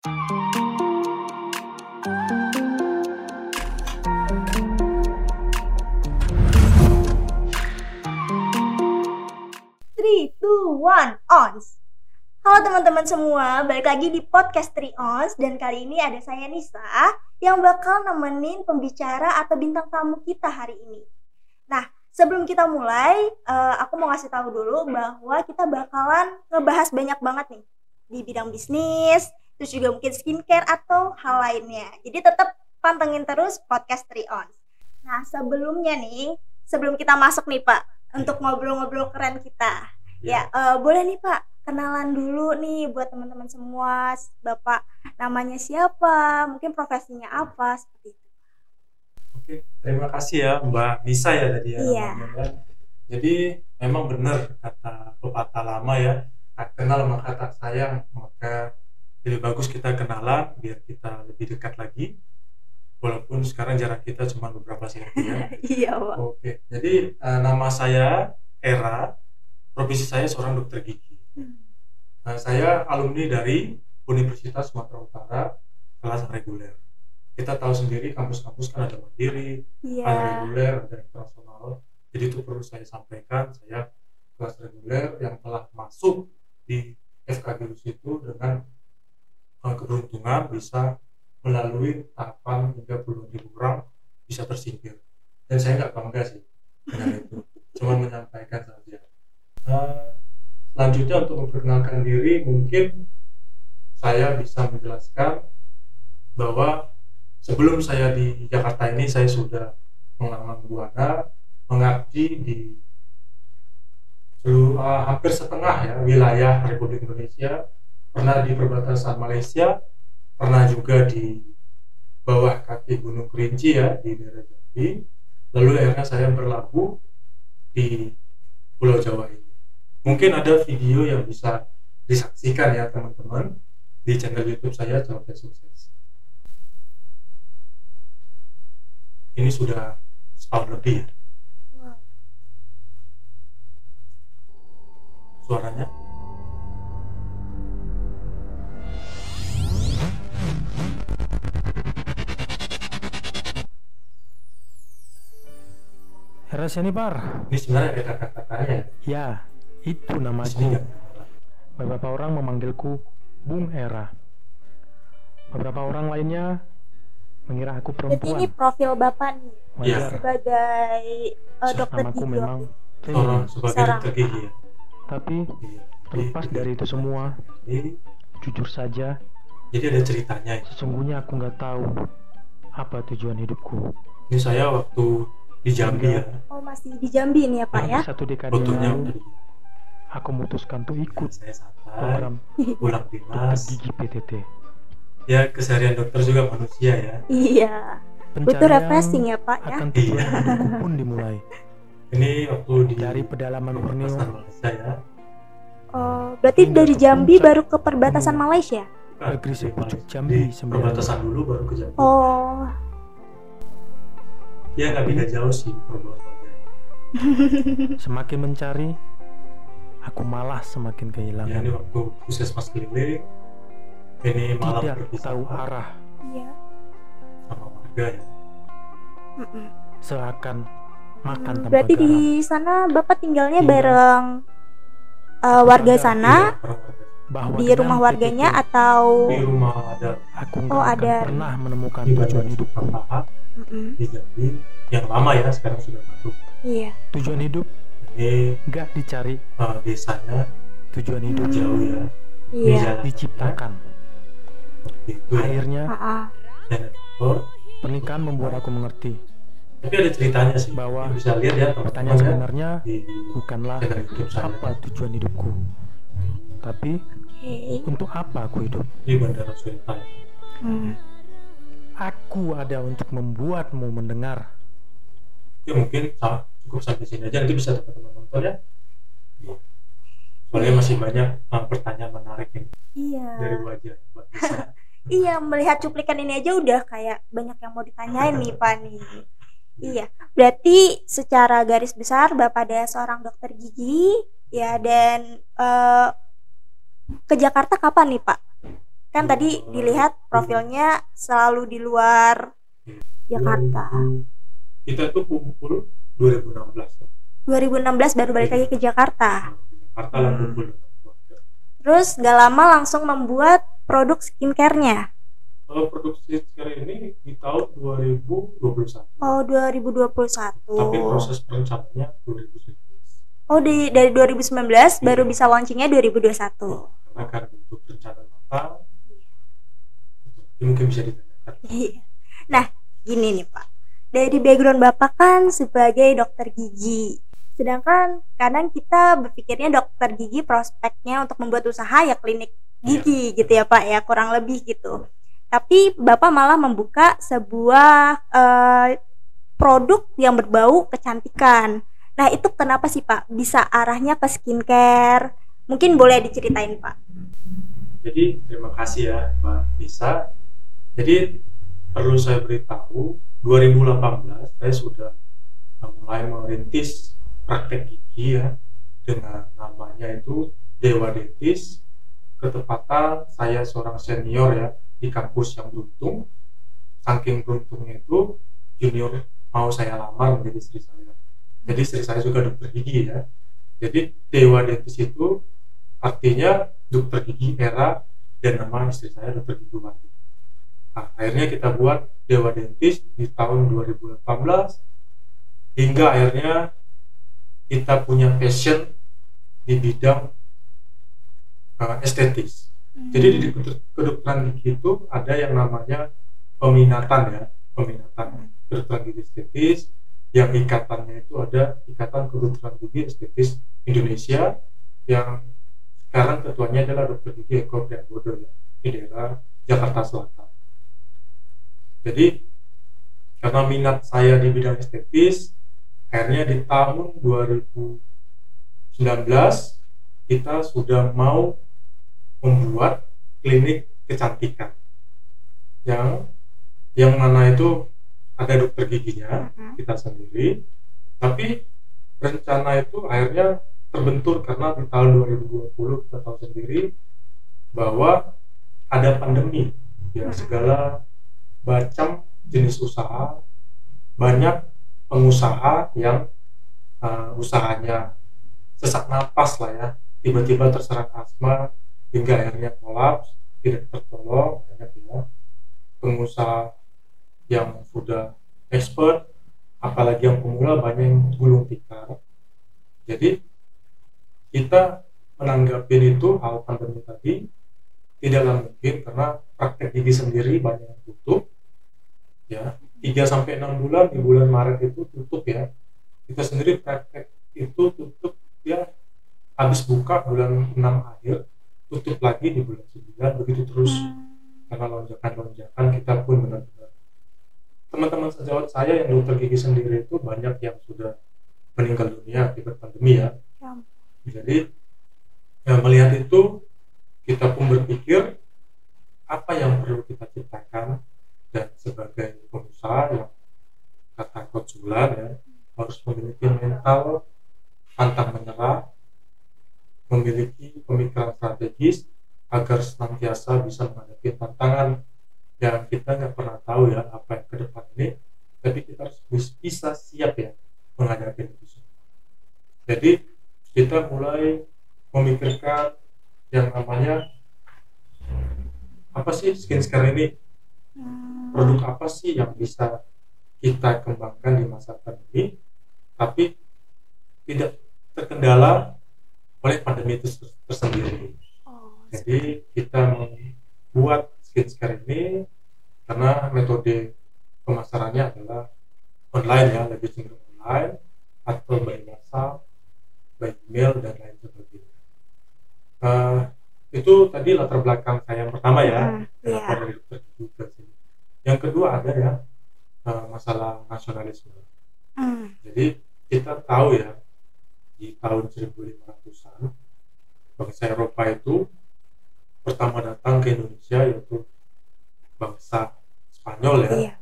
One, ons. Halo teman-teman semua, balik lagi di podcast Three Ons dan kali ini ada saya Nisa yang bakal nemenin pembicara atau bintang tamu kita hari ini. Nah, sebelum kita mulai, eh, aku mau ngasih tahu dulu bahwa kita bakalan ngebahas banyak banget nih di bidang bisnis, terus juga mungkin skincare atau hal lainnya. Jadi tetap pantengin terus podcast Three Ons. Nah, sebelumnya nih, sebelum kita masuk nih Pak, untuk ngobrol-ngobrol keren kita. Ya, eh, boleh nih Pak, kenalan dulu nih buat teman-teman semua. Bapak namanya siapa? Mungkin profesinya apa? Seperti itu. Oke, terima kasih ya Mbak Nisa ya tadi ya. Iya. namanya. Jadi memang benar kata pepatah lama ya, tak kenal maka tak sayang, maka lebih bagus kita kenalan biar kita lebih dekat lagi. Walaupun sekarang jarak kita cuma beberapa senti ya. iya, Pak. Oke, jadi eh, nama saya Era, profesi saya seorang dokter gigi. Nah, saya alumni dari Universitas Sumatera Utara kelas reguler. Kita tahu sendiri kampus-kampus kan ada mandiri, ada Iya. reguler, ada internasional. Jadi itu perlu saya sampaikan, saya kelas reguler yang telah masuk di FKG itu dengan eh, keberuntungan bisa melalui tahapan 30 ribu orang bisa tersingkir. Dan saya nggak bangga sih dengan itu, cuma menyampaikan saja. Eh, selanjutnya untuk memperkenalkan diri mungkin saya bisa menjelaskan bahwa sebelum saya di Jakarta ini saya sudah mengalami buana mengabdi di seluruh eh, hampir setengah ya wilayah Republik Indonesia pernah di perbatasan Malaysia pernah juga di bawah kaki Gunung Kerinci ya di daerah Jambi. Lalu akhirnya saya berlabuh di Pulau Jawa ini. Mungkin ada video yang bisa disaksikan ya teman-teman di channel YouTube saya Celoteh Sukses. Ini sudah setahun lebih ya? Wow. suaranya Era Par. ini sebenarnya ada kata-katanya ya. Ya, itu di sini namaku. nggak? Beberapa orang memanggilku Bung Era. Beberapa orang lainnya mengira aku Jadi ini perempuan. profil Bapak nih Iya. Wajar, sebagai eh, dokter gigi. memang seorang sebagai Seorang. dokter gigi ya Tapi Iya. terlepas Jadi- dari itu semua, jadi, jujur saja, jadi ada ceritanya ya. sesungguhnya aku nggak tahu apa tujuan hidupku. ini saya waktu di Jambi ya. Oh, masih di Jambi nih ya, Pak ya? Satu dekade fotonya aku memutuskan untuk ikut saya santai program pulang dinas gigi PTT. ya keseharian dokter juga manusia ya Iya. Butuh refreshing ya, Pak ya? akan Iya. pun dimulai ini waktu di dari pedalaman Borneo perbatasan Malaysia ya Oh, berarti Hingga dari Jambi puncak baru ke perbatasan. Malaysia? Bukan, Negeri di sepucuk. Jambi, perbatasan dulu baru ke Jambi Oh, ya nggak beda jauh sih perbuatannya Semakin mencari, aku malah semakin ya kehilangan. ini waktu puskesmas keliling ini malam Tidak berpisah tahu arah, iya. sama warga ya seakan makan Hmm, Berarti garam. di sana Bapak tinggalnya Iya. bareng eh, warga sana iya. Bahwa di rumah warganya PTT, atau di rumah ada aku Oh, nggak ada. pernah menemukan di tujuan hidup. Soekarno Hatta Mm-mm. di Jambi yang lama ya sekarang sudah baru Iya. Tujuan hidup ini nggak dicari, eh, desanya tujuan hidup jauh ya Iya. diciptakan. itu ya Akhirnya dan pernikahan membuat aku mengerti tapi ada ceritanya sih Bahwa bisa lihat ya pertanyaan ya, sebenarnya di bukanlah apa tujuan hidupku, tapi. Untuk apa aku hidup. di Bandara Suenta Hmm. Aku ada untuk membuatmu mendengar. ya mungkin cukup sampai sini aja nanti bisa teman-teman nonton ya Iya. soalnya masih banyak eh, pertanyaan menarik yang Iya. dari wajah Mbak Iya, melihat cuplikan ini aja udah kayak banyak yang mau ditanyain nih, Pak nih. Iya, berarti secara garis besar Bapak ada seorang dokter gigi, ya dan eh, ke Jakarta kapan nih, Pak? kan tadi dilihat profilnya selalu di luar Jakarta. 2000 kita tuh kumpul 2016 tuh. 2016 baru balik lagi ke Jakarta. Jakarta lah Hmm. kumpul terus gak lama langsung membuat produk skincare-nya. Kalau produksi sekarang ini di tahun 2021 oh 2021 tapi proses perencanaannya 2019 oh di dari 2019 baru bisa launchingnya 2021 kan untuk rencana itu mungkin bisa ditanyakan Iya. Nah, gini nih Pak. Dari background Bapak kan sebagai dokter gigi. Sedangkan kadang kita berpikirnya dokter gigi prospeknya untuk membuat usaha ya klinik gigi gitu ya Pak ya, kurang lebih gitu. Tapi Bapak malah membuka sebuah eh, produk yang berbau kecantikan. Nah, itu kenapa sih Pak bisa arahnya ke skincare? Mungkin boleh diceritain Pak. jadi terima kasih ya Mbak Nisa. Jadi perlu saya beritahu 2018 saya sudah mulai merintis praktek gigi ya dengan namanya itu Dewa Dentis ketepatan saya seorang senior ya di kampus yang beruntung. Saking beruntungnya itu junior mau saya lamar menjadi istri saya. Jadi istri saya juga dokter gigi ya. Jadi Dewa Dentis itu artinya dokter gigi era dan nama istri saya dokter gigi Wati nah, akhirnya kita buat Dewa Dentis di tahun 2018 hingga akhirnya kita punya passion di bidang uh, estetis. Jadi di kedok- kedokteran gigi itu ada yang namanya peminatan ya peminatan. Kedokteran gigi estetis yang ikatannya itu ada ikatan kedokteran gigi estetis Indonesia yang sekarang ketuanya adalah dokter gigi Eko Priambodo ya di daerah Jakarta Selatan jadi karena minat saya di bidang estetis akhirnya di tahun 2019 kita sudah mau membuat klinik kecantikan yang yang mana itu ada dokter giginya Mhm. kita sendiri tapi rencana itu akhirnya terbentur karena di tahun 2020 kita tahu sendiri bahwa ada pandemi. Ya Mhm. segala macam jenis usaha banyak pengusaha yang uh, usahanya sesak napas lah ya. Tiba-tiba terserang asma hingga akhirnya kolaps tidak tertolong banyak ya. Pengusaha yang sudah expert apalagi yang pemula banyak yang gulung tikar. Jadi kita menanggapi itu hal pandemi tadi. Tidaklah mungkin karena praktek gigi sendiri banyak yang tutup ya. 3 sampai 6 bulan di bulan Maret itu tutup ya. Kita sendiri praktek itu tutup ya. Habis buka bulan 6 akhir tutup lagi di bulan 9 begitu terus. Karena lonjakan-lonjakan kita pun benar-benar. Teman-teman sejawat saya yang dokter gigi sendiri itu banyak yang sudah meninggal dunia akibat pandemi ya. Ya. Jadi ya, melihat itu kita pun berpikir apa yang perlu kita ciptakan dan sebagai pengusaha yang kata coach Zulan ya harus memiliki mental pantang menyerah memiliki pemikiran strategis agar senantiasa bisa menghadapi tantangan yang kita nggak pernah tahu ya apa yang ke depan ini. Tapi kita harus bis- bisa siap ya menghadapi itu jadi kita mulai memikirkan yang namanya apa sih skin care ini Hmm. produk apa sih yang bisa kita kembangkan di masa pandemi tapi tidak terkendala oleh pandemi itu ter- tersendiri Oh, jadi kita membuat skin care ini karena metode pemasarannya adalah online ya lebih cenderung online atau by WhatsApp by email dan lain sebagainya Eh, itu tadi latar belakang saya yang pertama ya Hmm, iya. dari dokter sini yang kedua ada ya eh, masalah nasionalisme Hmm. jadi kita tahu ya di tahun 1500-an bangsa Eropa itu pertama datang ke Indonesia yaitu bangsa Spanyol ya Iya.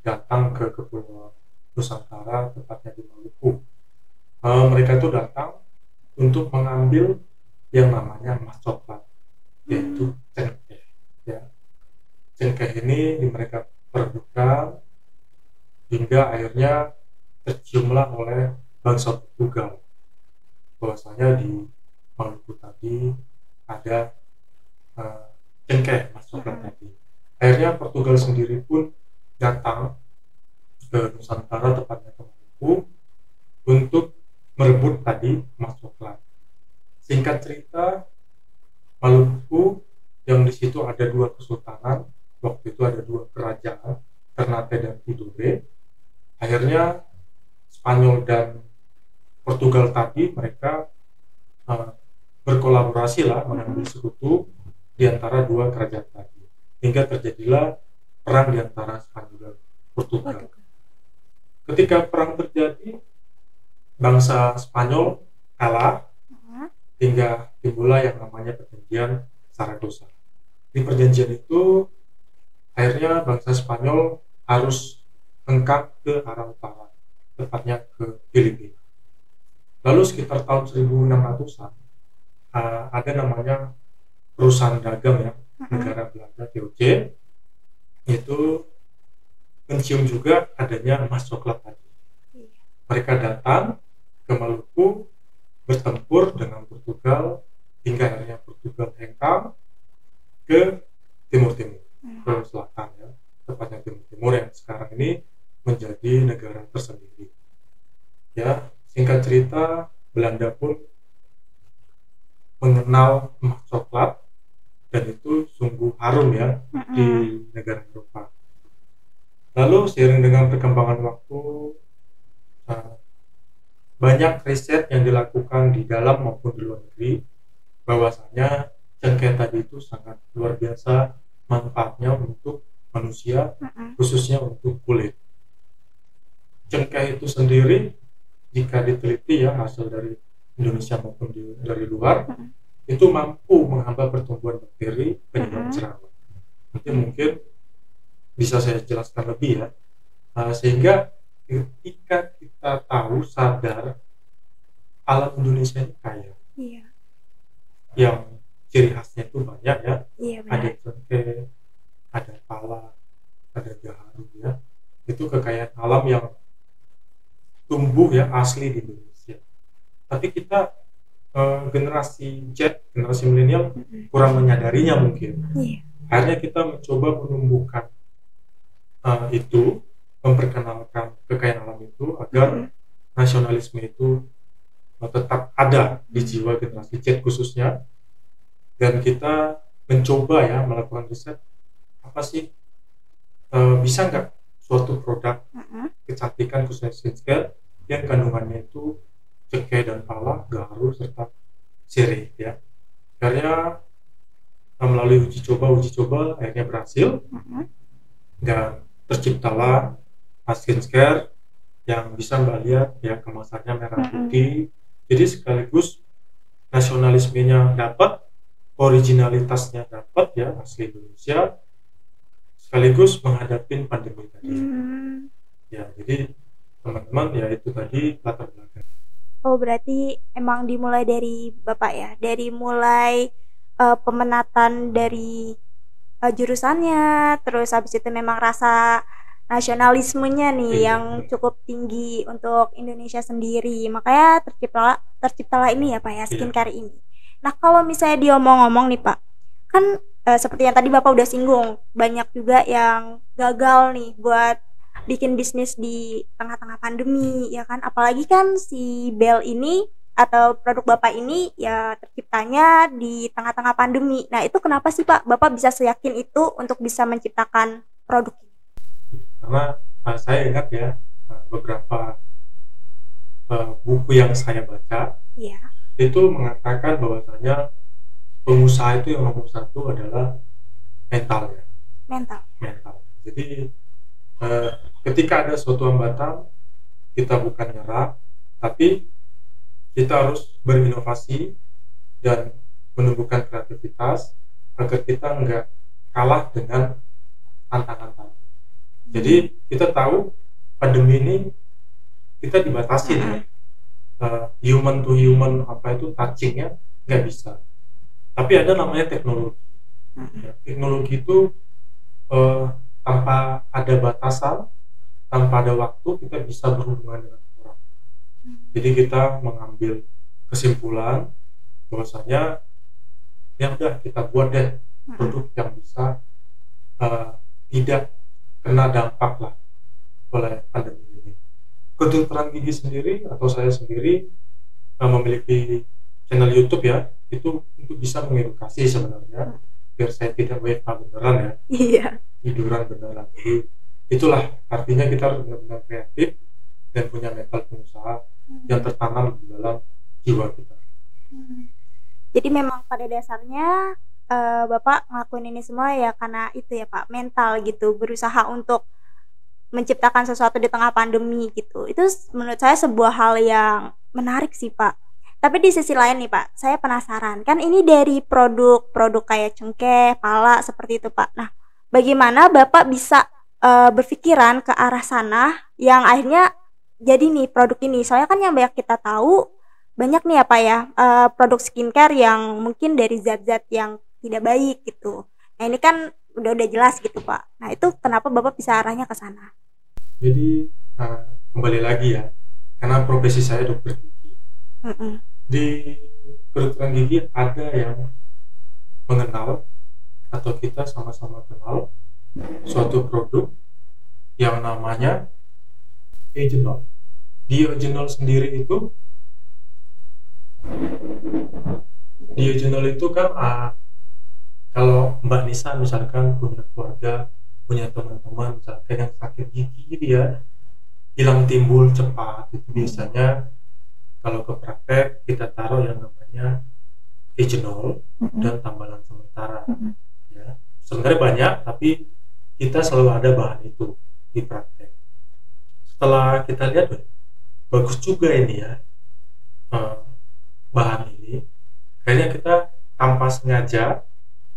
datang ke Kepulauan Nusantara tepatnya di Maluku. Eh, mereka itu datang untuk mengambil yang namanya emas coklat yaitu cengkeh ya. Cengkeh ini mereka perebutkan hingga akhirnya terciumlah oleh bangsa Portugal bahwasanya di Maluku tadi ada uh, cengkeh mas coklat Mhm. tadi. Akhirnya Portugal sendiri pun datang ke Nusantara tepatnya ke Maluku untuk merebut tadi emas coklat singkat cerita Maluku yang di situ ada dua kesultanan waktu itu ada dua kerajaan Ternate dan Tidore. Akhirnya Spanyol dan Portugal tadi mereka uh, berkolaborasi lah mengambil sekutu di antara dua kerajaan tadi. Hingga terjadilah perang di antara Spanyol dan Portugal. Ketika perang terjadi bangsa Spanyol kalah hingga timbullah yang namanya perjanjian Saragossa. Di perjanjian itu akhirnya bangsa Spanyol harus hengkang ke arah utara, tepatnya ke Filipina. Lalu sekitar tahun 1600-an uh, ada namanya perusahaan dagang ya negara Belanda VOC itu mencium juga adanya emas coklat tadi. Iya. Mereka datang ke Maluku bertempur dengan Portugal hingga akhirnya Portugal hengkang ke timur timur Mhm. ke selatan ya tepatnya timur timur yang sekarang ini menjadi negara tersendiri ya singkat cerita Belanda pun mengenal emas coklat dan itu sungguh harum ya di Mhm. negara Eropa. Lalu seiring dengan perkembangan waktu eh, banyak riset yang dilakukan di dalam maupun di luar negeri bahwasanya cengkeh tadi itu sangat luar biasa manfaatnya untuk manusia khususnya untuk kulit. Cengkeh itu sendiri jika diteliti ya hasil dari Indonesia maupun di- dari luar itu mampu menghambat pertumbuhan bakteri penyebab jerawat. Nanti mungkin bisa saya jelaskan lebih ya. Uh, sehingga ketika kita tahu sadar alam Indonesia ini kaya, Iya. yang ciri khasnya itu banyak ya. Iya Ada benar. cengkeh, ada pala, ada gaharu ya. Itu kekayaan alam yang tumbuh ya asli di Indonesia. Tapi kita eh, generasi Z, generasi milenial Mhm. kurang menyadarinya mungkin. Iya. Akhirnya kita mencoba menumbuhkan eh, itu, memperkenalkan kekayaan alam itu agar Mhm. nasionalisme itu eh, tetap ada di jiwa generasi Z khususnya dan kita mencoba ya melakukan riset apa sih eh, bisa nggak suatu produk Mhm. kecantikan khususnya skincare yang kandungannya itu cengkeh dan pala, gaharu serta sirih ya. Akhirnya eh, melalui uji coba uji coba akhirnya berhasil Mhm. dan terciptalah skincare yang bisa mbak lihat ya kemasannya merah putih. Jadi sekaligus nasionalismenya dapat originalitasnya dapat ya asli Indonesia sekaligus menghadapi pandemi tadi. Hmm. ya jadi teman-teman ya itu tadi latar belakang. Oh berarti emang dimulai dari bapak ya, dari mulai eh, pemenatan dari eh, jurusannya, terus habis itu memang rasa nasionalismenya nih Iya, yang benar. cukup tinggi untuk Indonesia sendiri, makanya terciptalah terciptalah ini ya pak ya Iya. skincare ini. Nah kalau misalnya diomong-ngomong nih pak, kan eh, seperti yang tadi bapak udah singgung, banyak juga yang gagal nih buat bikin bisnis di tengah-tengah pandemi ya kan apalagi kan si Bell ini atau produk bapak ini ya terciptanya di tengah-tengah pandemi nah itu kenapa sih pak bapak bisa seyakin itu untuk bisa menciptakan produk ini karena uh, saya ingat ya uh, beberapa uh, buku yang saya baca Iya. itu mengatakan bahwasanya pengusaha itu yang nomor satu adalah mental ya. Mental. Mental. Jadi eh, ketika ada suatu hambatan kita bukan nyerah tapi kita harus berinovasi dan menumbuhkan kreativitas agar kita nggak kalah dengan tantangan tadi jadi kita tahu pandemi ini kita dibatasi nih Eh, human to human apa itu touchingnya nggak bisa. Tapi ada namanya teknologi. Mhm. Ya, teknologi itu eh, tanpa ada batasan tanpa ada waktu kita bisa berhubungan dengan orang. Jadi kita mengambil kesimpulan bahwasanya ya udah kita buat deh produk yang bisa eh, tidak kena dampak lah oleh pandemi ini. Kedokteran gigi sendiri atau saya sendiri eh, memiliki channel YouTube ya, itu untuk bisa mengedukasi sebenarnya biar saya tidak WFH beneran ya, Iya. tiduran beneran. Jadi itulah artinya kita harus benar-benar kreatif dan punya mental pengusaha yang tertanam di dalam jiwa kita. Jadi memang pada dasarnya eh, Bapak ngelakuin ini semua ya karena itu ya Pak, mental gitu, berusaha untuk menciptakan sesuatu di tengah pandemi gitu. Itu menurut saya sebuah hal yang menarik sih Pak. Tapi di sisi lain nih Pak, saya penasaran. Kan ini dari produk-produk kayak cengkeh, pala seperti itu Pak. Nah, bagaimana Bapak bisa eh, berpikiran ke arah sana yang akhirnya jadi nih produk ini. Soalnya kan yang banyak kita tahu banyak nih apa ya eh, produk skincare yang mungkin dari zat-zat yang tidak baik gitu. Nah ini kan udah udah jelas gitu pak. Nah itu kenapa bapak bisa arahnya ke sana? Jadi eh, kembali lagi ya, karena profesi saya dokter gigi. Mm-mm. di kedokteran gigi ada yang mengenal atau kita sama-sama kenal suatu produk yang namanya Eugenol. Diogenol sendiri itu Diogenol itu kan ah, kalau Mbak Nisa misalkan punya keluarga, punya teman-teman misalkan yang sakit gigi dia hilang timbul cepat itu biasanya kalau ke praktek kita taruh yang namanya Eugenol dan tambalan sementara Mm-mm. ya. Sebenarnya banyak tapi kita selalu ada bahan itu di praktek. Setelah kita lihat "Wah, bagus juga ini ya eh, bahan ini. Akhirnya kita tanpa sengaja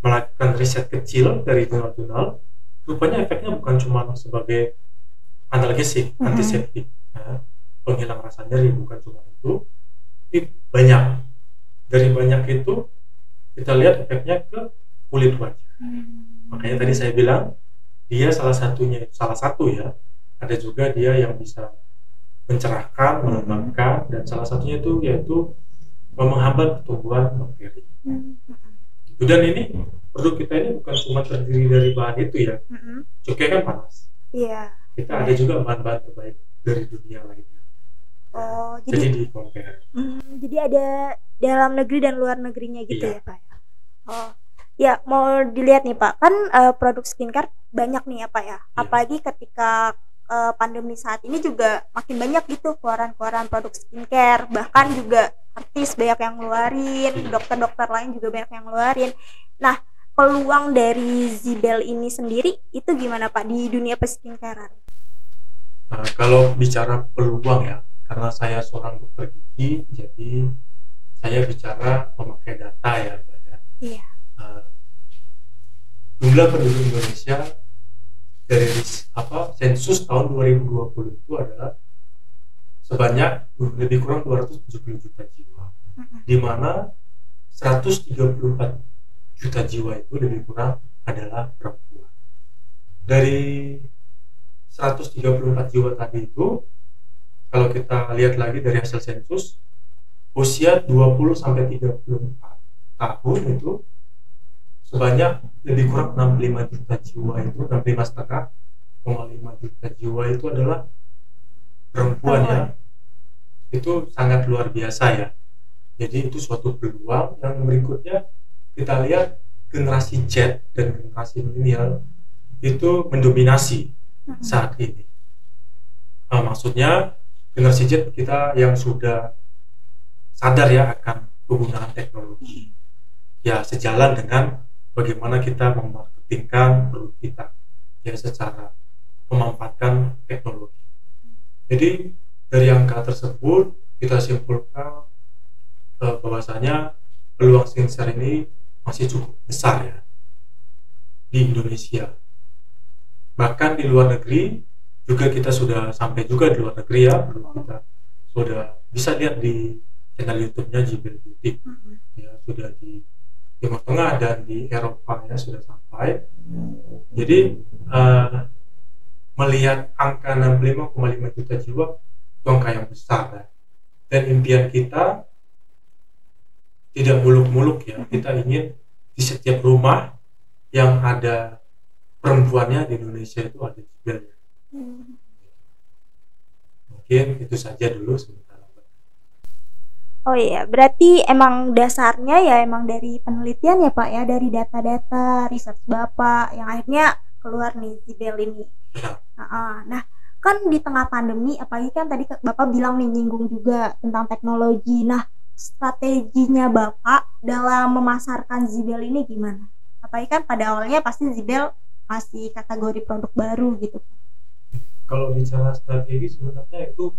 melakukan riset kecil dari jurnal-jurnal rupanya efeknya bukan cuma sebagai analgesik Mhm. antiseptik ya, penghilang rasa nyeri bukan cuma itu tapi banyak. Dari banyak itu kita lihat efeknya ke kulit wajah. Makanya tadi saya bilang dia salah satunya salah satu ya ada juga dia yang bisa mencerahkan mengembangkan dan salah satunya itu yaitu menghambat pertumbuhan bakteri. Itu. Dan ini produk kita ini bukan cuma terdiri dari bahan itu ya Mm-mm. cukai kan panas Iya. kita ada juga bahan-bahan terbaik dari dunia lainnya Oh jadi jadi di compare mm, jadi ada dalam negeri dan luar negerinya gitu Iya. ya pak? ya? Oh ya mau dilihat nih pak kan eh, produk skincare banyak nih ya pak ya. Apalagi ketika eh, pandemi saat ini juga makin banyak gitu keluaran-keluaran produk skincare bahkan juga artis banyak yang ngeluarin dokter-dokter lain juga banyak yang ngeluarin nah peluang dari Zibel ini sendiri itu gimana pak di dunia peskincarean Nah, kalau bicara peluang ya, karena saya seorang dokter gigi, jadi saya bicara memakai data ya, Mbak ya. Iya. Nah, jumlah penduduk Indonesia dari apa sensus tahun 2020 itu adalah sebanyak lebih kurang 270 juta jiwa, di mana 134 juta jiwa itu lebih kurang adalah perempuan. Dari 134 jiwa tadi itu kalau kita lihat lagi dari hasil sensus usia 20 sampai 34 tahun itu sebanyak lebih kurang 65 juta jiwa itu 65 setengah 5 juta jiwa itu adalah perempuan ya itu sangat luar biasa ya jadi itu suatu peluang yang berikutnya kita lihat generasi Z dan generasi milenial itu mendominasi Mm-mm. saat ini. Nah, maksudnya generasi Z kita yang sudah sadar ya akan penggunaan teknologi. Ya sejalan dengan bagaimana kita memarketingkan produk kita ya secara memanfaatkan teknologi. Jadi dari angka tersebut kita simpulkan eh, bahwasanya peluang skincare ini masih cukup besar ya di Indonesia bahkan di luar negeri juga kita sudah sampai juga di luar negeri ya belum kita sudah bisa lihat di channel YouTube-nya Jibril Beauty Mm-mm. ya sudah di Timur Tengah dan di Eropa ya sudah sampai. Jadi eh, melihat angka 65,5 juta jiwa itu angka yang besar ya. Dan impian kita tidak muluk-muluk ya. Kita ingin di setiap rumah yang ada perempuannya di Indonesia itu ada Jibel ya. Mungkin itu saja dulu sementara. Oh iya, berarti emang dasarnya ya emang dari penelitian ya Pak ya, dari data-data research Bapak yang akhirnya keluar nih Zibel ini. Benar. Nah, nah, kan di tengah pandemi, apalagi kan tadi Bapak bilang nih nyinggung juga tentang teknologi. Nah, strateginya Bapak dalam memasarkan Zibel ini gimana? Apalagi kan pada awalnya pasti Zibel masih kategori produk baru gitu. Kalau bicara strategi sebenarnya itu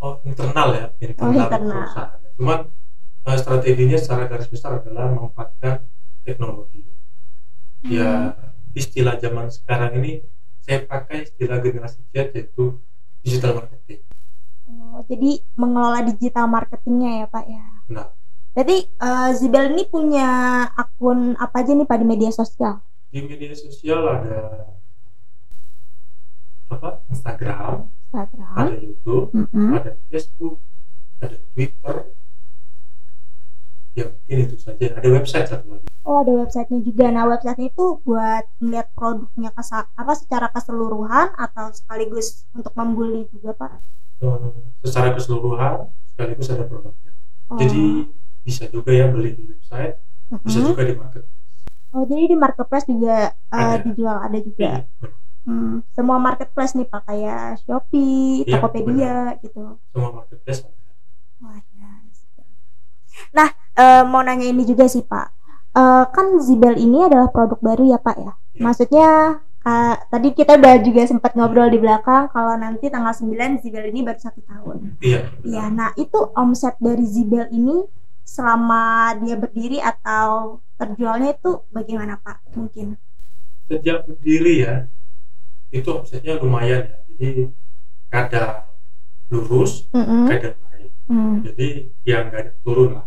oh, internal ya, internal, Oh, internal. perusahaan. Cuman eh, strateginya secara garis besar adalah memanfaatkan teknologi. Ya istilah zaman sekarang ini saya pakai istilah generasi Z yaitu digital marketing. Oh, jadi mengelola digital marketingnya ya Pak ya. Nah, Berarti eh, Zibel ini punya akun apa aja nih Pak di media sosial? di media sosial ada apa? Instagram, Instagram. ada YouTube, Mm-mm. ada Facebook, ada Twitter. Ya mungkin itu saja. Ada website satu lagi. Oh ada websitenya juga. Nah websitenya itu buat melihat produknya kesa- apa secara keseluruhan atau sekaligus untuk membuli juga Pak? Eh, secara keseluruhan sekaligus ada produknya. Oh. Jadi bisa juga ya beli di website, bisa Mm-mm. juga di marketplace. Oh jadi di marketplace juga Ada. dijual ada juga. Iya, Hmm, semua marketplace nih Pak kayak Shopee, Iya, Tokopedia gitu. Semua marketplace ada. Wah, ya. Eh, mau nanya ini juga sih Pak. Eh, kan Zibel ini adalah produk baru ya Pak ya. Iya. Maksudnya ka- tadi kita udah juga sempat ngobrol di belakang kalau nanti tanggal 9 Zibel ini baru satu tahun. Iya. Iya, nah itu omset dari Zibel ini selama dia berdiri atau terjualnya itu bagaimana Pak? Mungkin. Sejak berdiri ya, itu omsetnya lumayan ya. Jadi kadang lurus, Mm-mm. kadang naik. Hmm. Jadi ya nggak turun lah.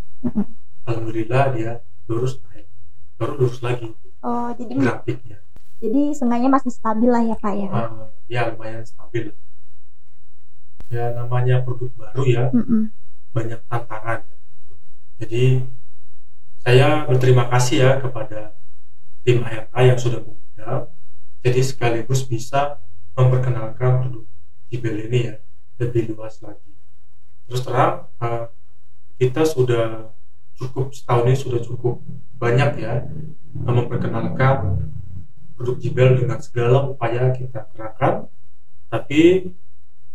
Alhamdulillah dia lurus naik, baru lurus lagi Oh, jadi grafiknya. jadi seenggaknya masih stabil lah ya Pak ya. Eh, ya lumayan stabil. Ya namanya produk baru ya, Mm-mm. banyak tantangan. Jadi saya berterima kasih ya kepada tim ARA yang sudah mengundang. Jadi sekaligus bisa memperkenalkan produk Jibel ini ya lebih luas lagi. Terus terang eh, kita sudah cukup setahun ini sudah cukup banyak ya eh, memperkenalkan produk Jibel dengan segala upaya kita kerahkan. Tapi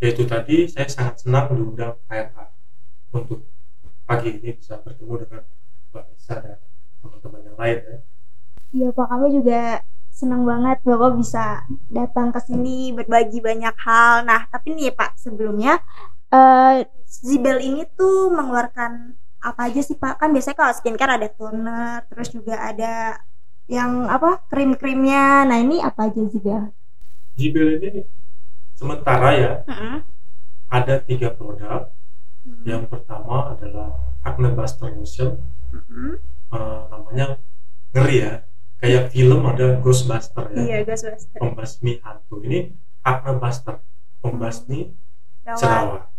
yaitu tadi saya sangat senang diundang ARA untuk pagi ini bisa bertemu dengan Mbak Nisa dan teman-teman yang lain ya. Iya Pak, kami juga senang banget Bapak bisa datang ke sini berbagi banyak hal. Nah, tapi nih Pak, sebelumnya eh Zibel ini tuh mengeluarkan apa aja sih Pak? Kan biasanya kalau skincare ada toner, terus juga ada yang apa krim-krimnya. Nah, ini apa aja Zibel? Jibel ini sementara ya Heeh. ada tiga produk. Hmm. Yang pertama adalah Acne Buster Lotion, Heeh. Eh, namanya ngeri ya, kayak film ada Ghostbuster ya, Iya, Ghostbuster. pembasmi hantu. Ini Acne Buster, pembasmi jerawat.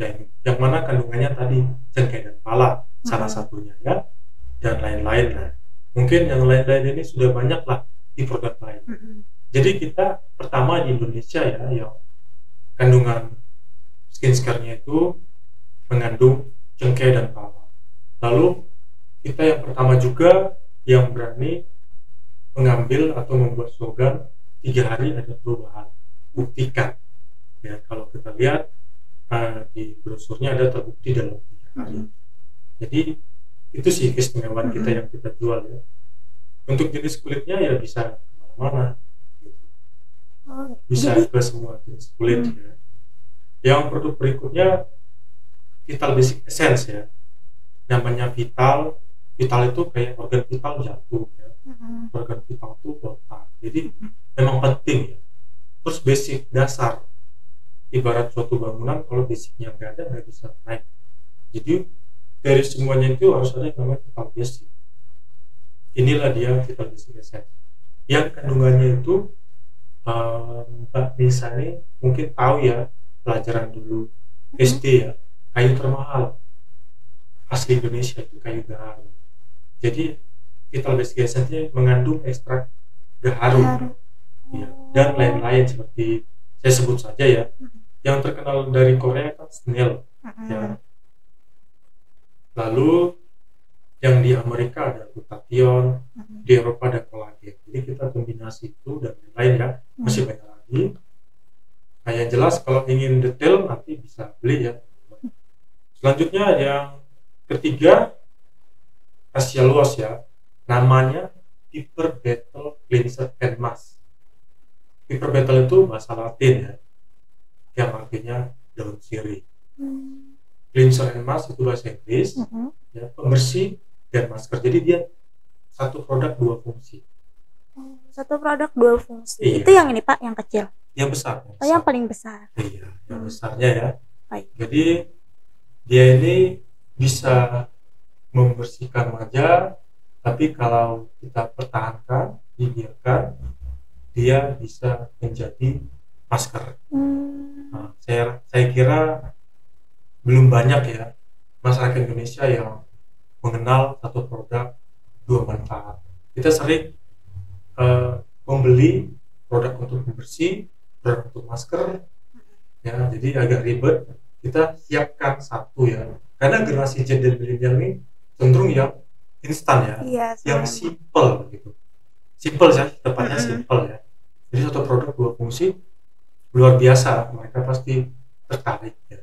Yang, yang mana kandungannya tadi cengkeh dan pala salah Hmm. satunya ya, dan lain-lain lah. Mungkin yang lain-lain ini sudah banyak lah di produk lain. Heeh. Jadi kita pertama di Indonesia ya yang kandungan skincare-nya itu mengandung cengkeh dan pala. Lalu kita yang pertama juga yang berani mengambil atau membuat slogan tiga hari ada perubahan. Buktikan. Ya kalau kita lihat eh, di brosurnya ada terbukti dalam tiga hari. Jadi itu sih keistimewaan kita yang kita jual ya. Untuk jenis kulitnya ya bisa ke mana-mana. gitu Oh, bisa jadi ke semua jenis kulit Hmm. ya. Yang produk berikutnya Vital Basic Essence ya. Namanya Vital, Vital itu kayak organ vital jantung ya. Heeh. Organ vital itu otak. Jadi memang penting ya. Terus basic dasar. Ibarat suatu bangunan kalau basicnya nggak ada nggak bisa naik. Jadi dari semuanya itu harus ada yang namanya vital basic. inilah dia kita basic essence yang kandungannya itu eh, Mbak Nisa ini mungkin tahu ya pelajaran dulu. SD ya kayu termahal. Asli Indonesia itu kayu gaharu. Jadi kita basic essence mengandung ekstrak gaharu. Gaharu. Ya, dan lain-lain seperti saya sebut saja ya yang terkenal dari Korea kan snail Mm-mm. ya. lalu yang di Amerika ada glutathione Mm-mm. di Eropa ada kolagen jadi kita kombinasi itu dan lain-lain ya masih banyak lagi. Nah yang jelas kalau ingin detail nanti bisa beli ya. Selanjutnya yang ketiga Asia luas ya. Namanya Piper Battle Cleanser and Mask Piper Battle itu bahasa Latin ya yang artinya daun sirih Hmm. Cleanser and Mask itu bahasa Inggris Mm-mm. ya pembersih dan masker jadi dia satu produk dua fungsi Satu produk dua fungsi. Iya. Itu yang ini Pak, yang kecil. yang besar yang Oh, yang besar. paling besar. iya yang Hmm. besarnya ya Baik. jadi dia ini bisa membersihkan wajah tapi kalau kita pertahankan dibiarkan dia bisa menjadi masker Hmm. Nah, saya saya kira belum banyak ya masyarakat Indonesia yang mengenal satu produk dua manfaat. Kita sering eh, membeli produk untuk pembersih, produk untuk masker, ya jadi agak ribet. Kita siapkan satu ya, karena generasi Z dan milenial ini cenderung yang instan ya, Iya, yang simple gitu, simple sih tepatnya Mm-mm. simple ya. Jadi satu produk dua fungsi luar biasa, mereka pasti tertarik ya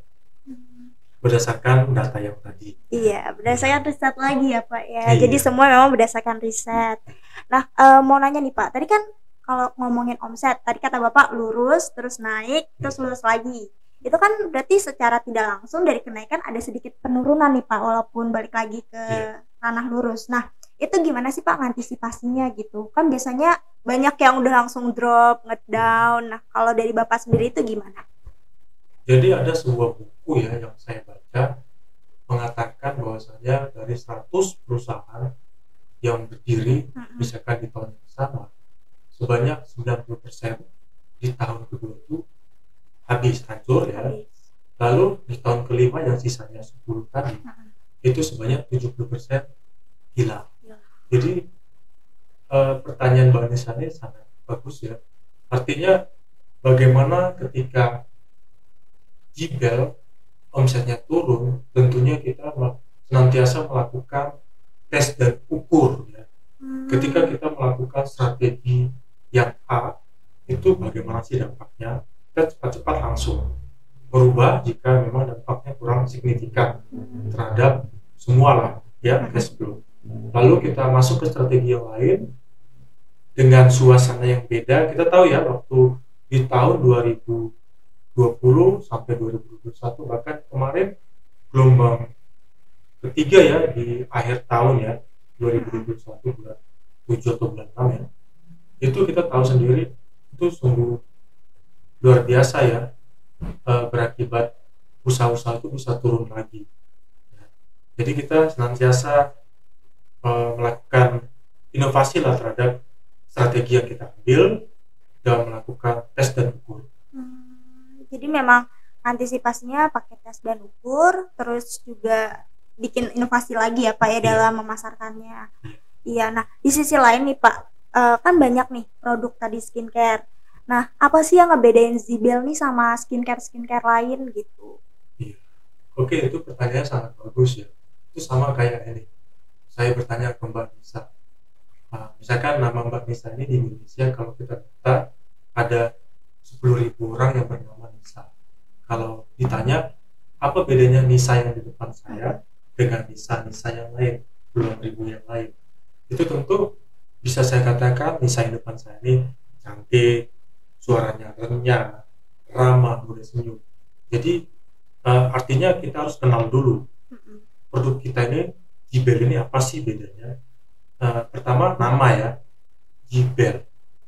berdasarkan data yang tadi. Iya, berdasarkan riset lagi ya Pak ya. Iya. Jadi semua memang berdasarkan riset. Nah, eh, mau nanya nih Pak, tadi kan kalau ngomongin omset, tadi kata Bapak lurus, terus naik, terus lurus lagi. Itu kan berarti secara tidak langsung dari kenaikan ada sedikit penurunan nih Pak, walaupun balik lagi ke Iya. ranah lurus. Nah, itu gimana sih Pak antisipasinya gitu? Kan biasanya banyak yang udah langsung drop, ngedown. Nah, kalau dari Bapak sendiri itu gimana? Jadi ada sebuah buku ya yang saya baca mengatakan bahwasanya dari 100 perusahaan yang berdiri misalkan di tahun yang sama sebanyak 90% di tahun kedua itu habis hancur ya. Habis. Lalu di tahun kelima yang sisanya 10 tadi itu sebanyak 70% hilang. Jadi eh, pertanyaan Mbak Nisa ini sangat bagus ya. Artinya bagaimana ketika jibel omsetnya turun, tentunya kita senantiasa melakukan tes dan ukur ya. Hmm. Ketika kita melakukan strategi yang A, itu bagaimana sih dampaknya? Kita cepat-cepat langsung merubah jika memang dampaknya kurang signifikan Hmm. terhadap semua lah ya cash flow. Lalu kita masuk ke strategi yang lain dengan suasana yang beda. Kita tahu ya waktu di tahun 2020 sampai 2021 bahkan kemarin gelombang ketiga ya di akhir tahun ya 2021 bulan 7 atau bulan 6 ya itu kita tahu sendiri itu sungguh luar biasa ya eh, berakibat usaha-usaha itu bisa turun lagi jadi kita senantiasa melakukan inovasi lah terhadap strategi yang kita ambil dan melakukan tes dan ukur Hmm, jadi memang antisipasinya pakai tes dan ukur, terus juga bikin inovasi lagi ya Pak ya Iya. dalam memasarkannya. Iya, nah di sisi lain nih Pak, eh, kan banyak nih produk tadi skincare. Nah, apa sih yang ngebedain Zibel nih sama skincare skincare lain gitu? Oke, itu pertanyaan sangat bagus ya. Itu sama kayak ini. Saya bertanya ke Mbak Nisa. Nah, misalkan nama Mbak Nisa ini di Indonesia kalau kita data ada 10.000 orang yang bernama Nisa. Kalau ditanya apa bedanya Nisa yang di depan saya dengan Nisa Nisa yang lain, puluhan ribu yang lain, itu tentu bisa saya katakan Nisa yang depan saya ini cantik, suaranya renyah, ramah, mudah senyum. Jadi eh, artinya kita harus kenal dulu produk kita ini Jibel ini apa sih bedanya? Eh, pertama nama ya Jibel.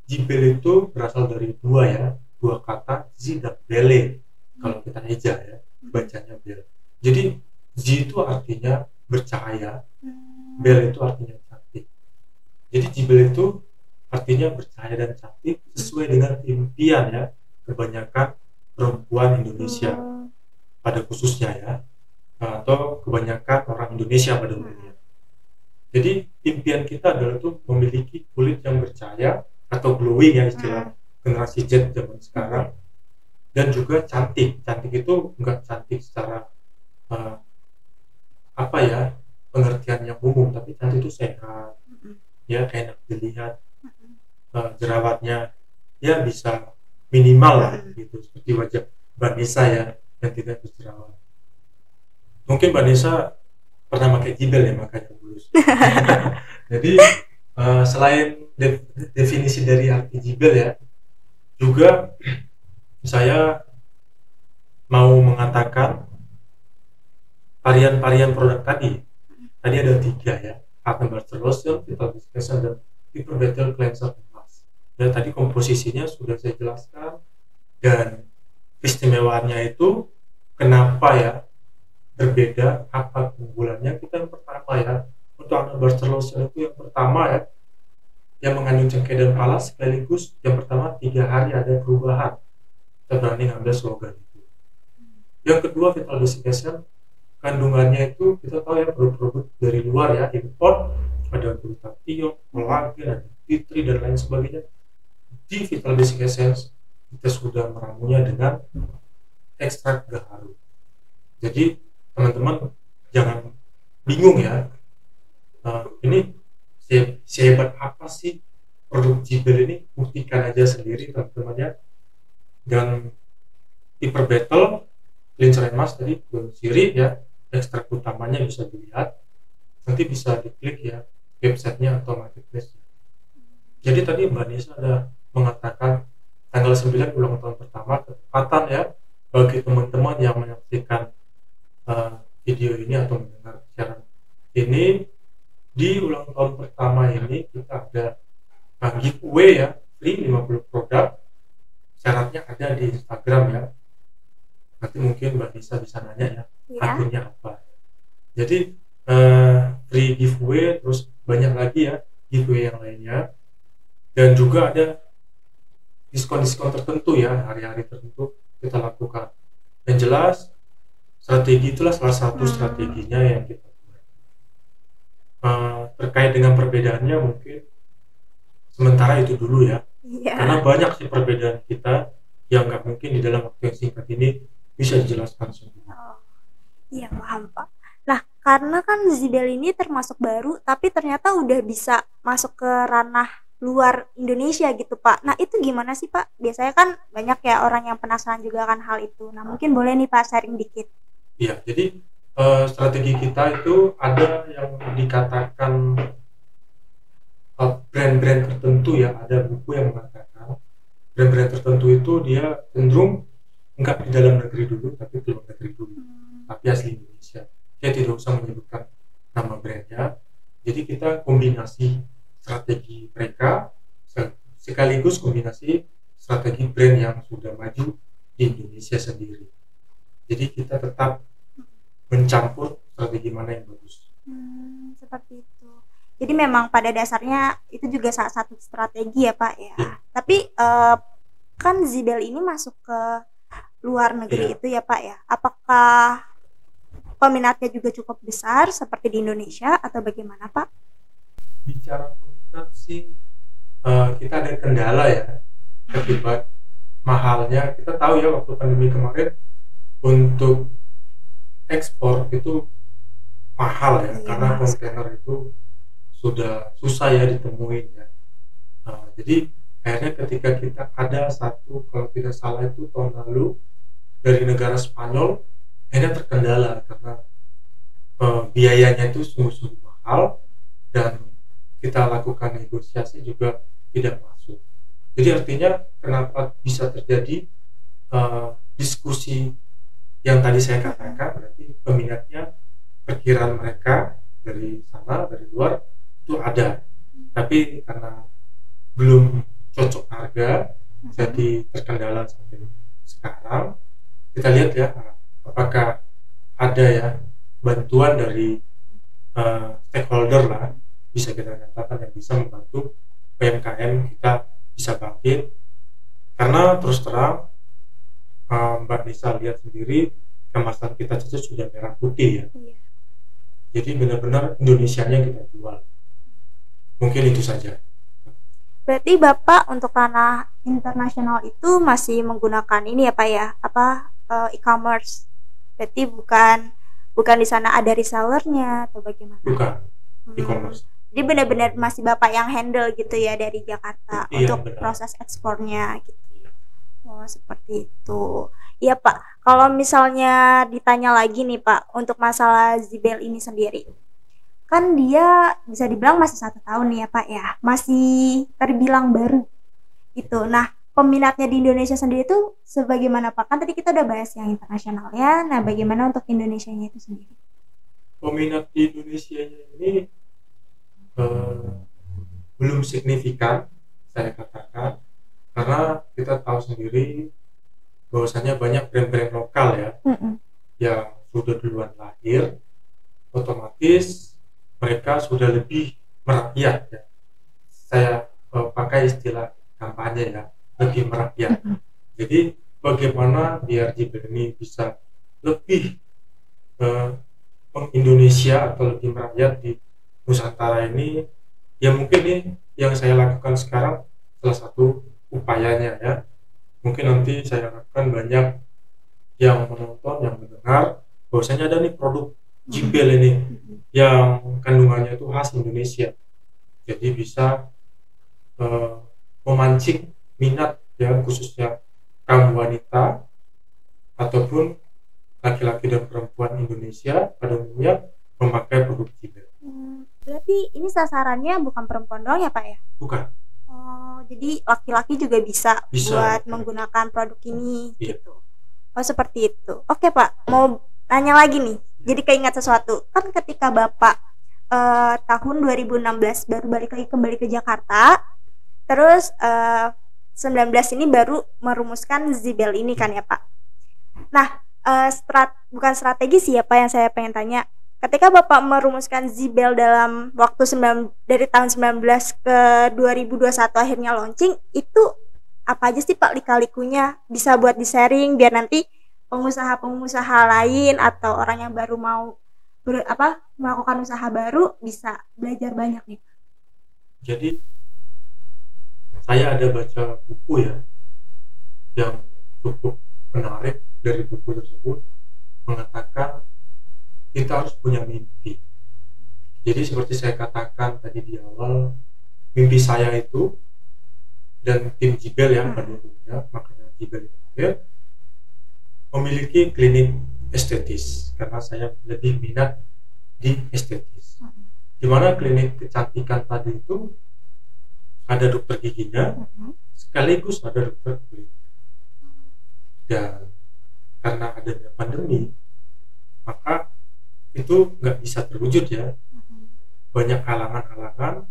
Jibel itu berasal dari dua ya, dua kata Z dan Bele. Kalau kita eja ya, bacanya Bel. Jadi Z itu artinya bercahaya, Hmm. Bel itu artinya cantik. jadi jibel itu artinya bercahaya dan cantik sesuai dengan impian ya kebanyakan perempuan Indonesia Hmm. pada khususnya ya atau kebanyakan orang Indonesia pada umumnya. Jadi impian kita adalah tuh memiliki kulit yang bercahaya atau glowing ya istilah generasi Z zaman sekarang dan juga cantik. Cantik itu enggak cantik secara eh, apa ya pengertian yang umum, tapi cantik itu sehat, Mm-mm. ya enak dilihat, eh, jerawatnya ya bisa minimal lah gitu seperti wajah Nisa ya yang tidak berjerawat. Mungkin Mbak Nisa pernah pakai jibel ya makanya mulus. Jadi eh, selain de- definisi dari arti jibel ya, juga saya mau mengatakan varian-varian produk tadi. Tadi ada tiga ya, Butter Lotion, Vital Discussion, dan Battle Cleanser Mask. Ya tadi komposisinya sudah saya jelaskan dan keistimewaannya itu kenapa ya berbeda apa keunggulannya kita yang pertama ya. Untuk Butter Lotion itu yang pertama ya yang mengandung cengkeh dan pala sekaligus yang pertama tiga hari ada perubahan kita berani ngambil slogan itu. Yang kedua Vital Desiccation kandungannya itu kita tahu ya produk-produk dari luar ya import ada glutathione, kolagen, ada D3 dan lain sebagainya. Di Vital Basic Essence kita sudah meramunya dengan ekstrak gaharu jadi teman-teman jangan bingung ya. Eh, ini se- sehebat apa sih produk Jibel ini? Buktikan aja sendiri teman-teman ya. Dan Hyper Battle Cleanser Mask tadi belum siri ya. Ekstrak utamanya bisa dilihat. Nanti bisa diklik ya websitenya atau marketplace jadi tadi Mbak Nisa ada mengatakan tanggal 9 ulang tahun pertama ketepatan ya bagi teman-teman yang menyaksikan uh, video ini atau mendengar siaran ini di ulang tahun pertama ini kita ada uh, giveaway ya free 50 produk. Syaratnya ada di Instagram ya. Nanti mungkin Mbak Nisa bisa nanya ya Ya. akunnya apa. Jadi eh, free giveaway terus banyak lagi ya giveaway yang lainnya. Dan juga ada diskon-diskon tertentu ya hari-hari tertentu kita lakukan. Yang jelas strategi itulah salah satu Hmm. strateginya yang kita buat Eh, terkait dengan perbedaannya mungkin sementara itu dulu ya Iya. karena banyak sih perbedaan kita yang nggak mungkin di dalam waktu yang singkat ini bisa dijelaskan semua Oh, Iya paham pak. Nah karena kan Zibel ini termasuk baru, tapi ternyata udah bisa masuk ke ranah luar Indonesia gitu pak. Nah itu gimana sih pak? Biasanya kan banyak ya orang yang penasaran juga kan hal itu. Nah mungkin boleh nih pak sharing dikit. Iya, jadi eh, strategi kita itu ada yang dikatakan eh, brand-brand tertentu ya, ada buku yang mengatakan brand-brand tertentu itu dia cenderung enggak di dalam negeri dulu, tapi di luar negeri dulu, tapi asli Indonesia. Dia tidak usah menyebutkan nama brandnya. Jadi kita kombinasi strategi mereka se- sekaligus kombinasi strategi brand yang sudah maju di Indonesia sendiri. Jadi kita tetap mencampur strategi mana yang bagus. Hmm, seperti itu. Jadi memang pada dasarnya itu juga salah satu strategi ya Pak ya. Iya. Tapi eh, kan Zibel ini masuk ke luar negeri Iya. itu ya Pak ya. Apakah peminatnya juga cukup besar seperti di Indonesia atau bagaimana Pak? Bicara peminat sih eh, kita ada kendala ya akibat mahalnya. Kita tahu ya waktu pandemi kemarin untuk ekspor itu mahal ya Iya, karena kontainer itu sudah susah ya ditemuin ya. Nah, jadi akhirnya ketika kita ada satu kalau tidak salah itu tahun lalu dari negara Spanyol akhirnya terkendala karena eh, biayanya itu sungguh-sungguh mahal dan kita lakukan negosiasi juga tidak masuk. Jadi artinya kenapa bisa terjadi eh, diskusi yang tadi saya katakan berarti peminatnya perkiraan mereka dari sana dari luar itu ada. Tapi karena belum cocok harga jadi terkendala sampai sekarang kita lihat ya apakah ada ya bantuan dari eh, stakeholder lah bisa kita nyatakan yang bisa membantu UMKM kita bisa bangkit. Karena terus terang uh, Mbak Nisa lihat sendiri kemasan kita saja sudah merah putih ya Iya. jadi benar-benar Indonesianya kita jual mungkin itu saja Berarti Bapak untuk ranah internasional itu masih menggunakan ini ya Pak ya, apa eh, e-commerce. Berarti bukan bukan di sana ada resellernya atau bagaimana? bukan Hmm. e-commerce Jadi benar-benar masih Bapak yang handle gitu ya dari Jakarta Iya, untuk benar. proses ekspornya gitu. Oh, seperti itu. Iya, Pak. Kalau misalnya ditanya lagi nih, Pak, untuk masalah Zibel ini sendiri. Kan dia bisa dibilang masih satu tahun ya, Pak ya. Masih terbilang baru. Gitu. Nah, peminatnya di Indonesia sendiri itu sebagaimana, Pak? Kan tadi kita udah bahas yang internasional ya. Nah, bagaimana untuk Indonesianya itu sendiri? peminat di Indonesia ini eh, belum signifikan saya katakan karena kita tahu sendiri bahwasanya banyak brand-brand lokal ya Mm-mm. yang sudah duluan lahir otomatis mereka sudah lebih merakyat ya saya eh, pakai istilah kampanye ya lebih merakyat Mm-mm. jadi bagaimana biar Jibel ini bisa lebih eh, mengindonesia atau lebih merakyat di Nusantara ini ya mungkin nih yang saya lakukan sekarang salah satu upayanya ya. Mungkin nanti saya harapkan banyak yang menonton yang mendengar bahwasanya ada nih produk Jibel ini yang kandungannya itu khas Indonesia. Jadi bisa eh, memancing minat ya khususnya kaum wanita ataupun laki-laki dan perempuan Indonesia pada umumnya memakai produk Jibel. Hmm, Berarti ini sasarannya bukan perempuan doang ya, Pak ya? bukan Oh, jadi laki-laki juga bisa, Bisa. buat menggunakan produk ini Iya. gitu. Oh, seperti itu. Oke, Pak. Mau nanya lagi nih. Jadi keingat sesuatu. Kan ketika Bapak eh, tahun 2016 baru balik lagi kembali ke Jakarta, terus eh, 19 ini baru merumuskan Zibel ini kan ya, Pak. Nah, eh, strat bukan strategi sih ya, Pak yang saya pengen tanya. Ketika Bapak merumuskan Zibel dalam waktu 9 dari tahun 19 ke 2021 akhirnya launching itu apa aja sih Pak lika-likunya bisa buat di-sharing biar nanti pengusaha-pengusaha lain atau orang yang baru mau ber- apa melakukan usaha baru bisa belajar banyak nih. jadi saya ada baca buku ya yang cukup menarik dari buku tersebut mengatakan kita harus punya mimpi. Jadi seperti saya katakan tadi di awal mimpi saya itu dan tim Jibel yang Hmm. pada umumnya makanya Jibel yang lahir memiliki klinik estetis. Karena saya lebih minat di estetis. Di mana klinik kecantikan tadi itu ada dokter giginya sekaligus ada dokter kulit. Dan karena adanya pandemi maka itu nggak bisa terwujud ya banyak halangan-halangan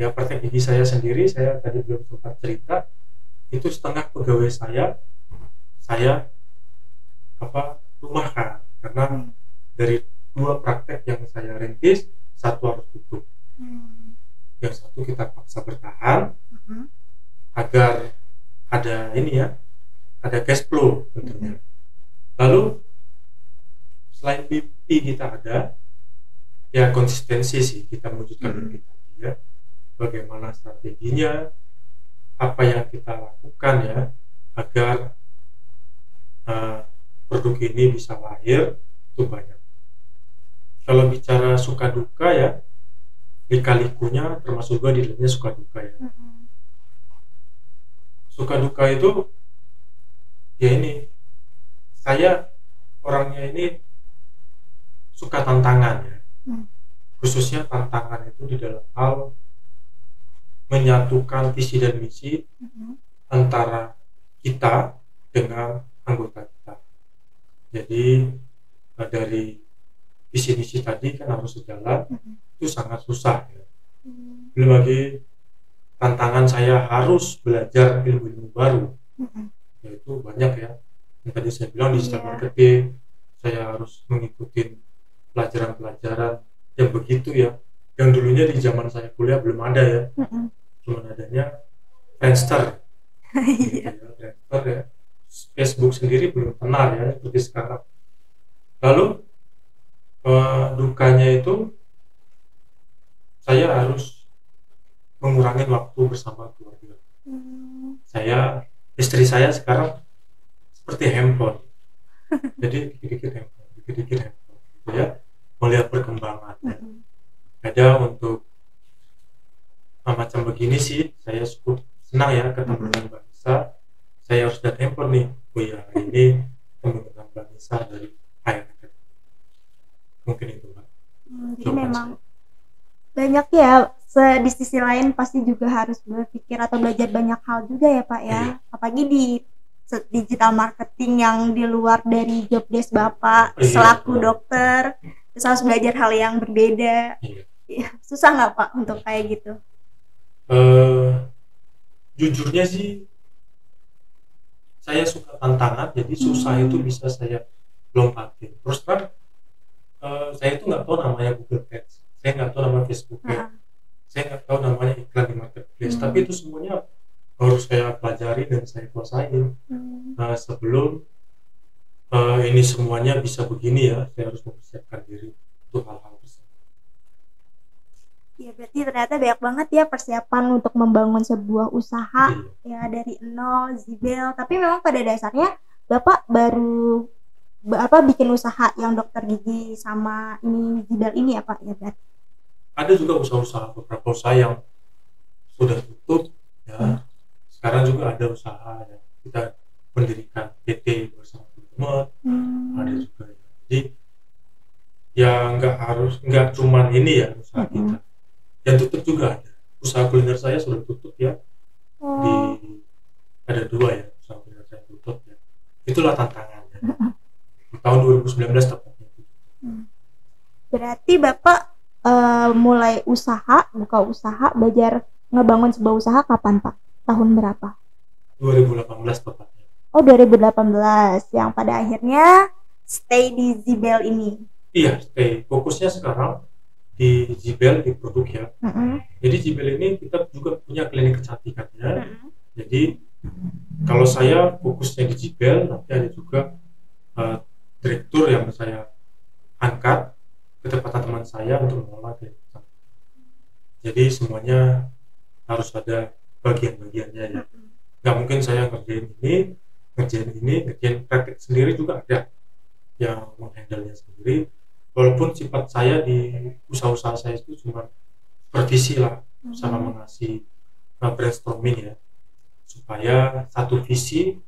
ya praktek gigi saya sendiri saya tadi belum sempat cerita itu setengah pegawai saya saya apa rumahkan karena Hmm. dari dua praktek yang saya rintis satu harus tutup Hmm. yang satu kita paksa bertahan Mhm. agar ada ini ya ada cash flow tentunya lalu selain mimpi kita ada ya konsistensi sih kita mewujudkan Mhm. mimpi tadi ya bagaimana strateginya apa yang kita lakukan ya agar uh, produk ini bisa lahir itu banyak kalau bicara suka duka ya lika-likunya termasuk juga di dalamnya suka duka ya Mhm. suka duka itu ya ini saya orangnya ini suka tantangan ya Hmm. khususnya tantangan itu di dalam hal menyatukan visi dan misi Mhm. antara kita dengan anggota kita jadi eh, dari visi misi tadi kan harus sejalan Mhm. itu sangat susah ya Hmm. belum lagi tantangan saya harus belajar ilmu-ilmu baru Mhm. yaitu banyak ya yang tadi saya bilang digital Iya. marketing saya harus mengikuti pelajaran-pelajaran yang begitu ya yang dulunya di zaman saya kuliah belum ada ya. Cuma adanya Friendster. Gitu Iya. ya, Friendster ya. Facebook sendiri belum kenal ya seperti sekarang. Lalu eh, dukanya itu saya harus mengurangi waktu bersama keluarga. Hmm. saya istri saya sekarang seperti handphone. Jadi dikit-dikit handphone dikit-dikit handphone gitu ya melihat perkembangannya Mm-mm. ada untuk macam begini sih saya cukup senang ya ketemu dengan Mbak Nisa saya harus lihat handphone nih oh iya hari ini ketemu dengan Mbak Nisa dari HRK mungkin itu Mbak Hmm, Jadi memang banyak ya di sisi lain pasti juga harus berpikir atau belajar banyak hal juga ya Pak ya. Iya. Apalagi di digital marketing yang di luar dari job desk Bapak Iya. selaku dokter terus harus belajar hal yang berbeda. Iya. Susah nggak Pak untuk kayak gitu? Eh, jujurnya sih saya suka tantangan jadi susah Hmm. itu bisa saya lompatin terus terang eh, saya itu nggak tahu namanya Google Ads saya nggak tahu nama Facebook Ads Nah, saya nggak tahu namanya iklan di marketplace Hmm. tapi itu semuanya harus saya pelajari dan saya kuasain hmm, nah sebelum eh, ini semuanya bisa begini ya saya harus mempersiapkan diri untuk hal-hal tersebut. Ya berarti ternyata banyak banget ya persiapan untuk membangun sebuah usaha Iya. ya dari nol Zibel tapi memang pada dasarnya bapak baru ba- apa bikin usaha yang dokter gigi sama ini Zibel ini ya pak? Ya berarti ada juga usaha-usaha beberapa usaha yang sudah tutup ya. Sekarang juga ada usaha yang kita mendirikan PT bersama teman ada juga ya. jadi ya nggak harus nggak cuman ini ya usaha Mm-mm. kita. Yang tutup juga ada. Usaha kuliner saya sudah tutup ya. Di oh. ada dua ya usaha kuliner saya tutup ya. Itulah tantangannya. Di tahun 2019 tepatnya berarti bapak eh, mulai usaha buka usaha belajar ngebangun sebuah usaha kapan pak? Tahun berapa? 2018 tepatnya oh 2018 yang pada akhirnya stay di Zibel ini iya stay fokusnya sekarang di Jibel di produk ya Mm-mm. Jadi Jibel ini kita juga punya klinik kecantikannya. Mm-mm. Jadi kalau saya fokusnya di Jibel, nanti ada juga eh, direktur yang saya angkat ke tempat teman saya untuk mengelola klinik. Jadi semuanya harus ada bagian-bagiannya ya. Nggak mungkin saya ngerjain ini, ngerjain ini, ngerjain praktek sendiri juga ada yang menghandle sendiri. Walaupun sifat saya di usaha-usaha saya itu cuma supervisi lah sama mengasih uh, brainstorming ya. Supaya satu visi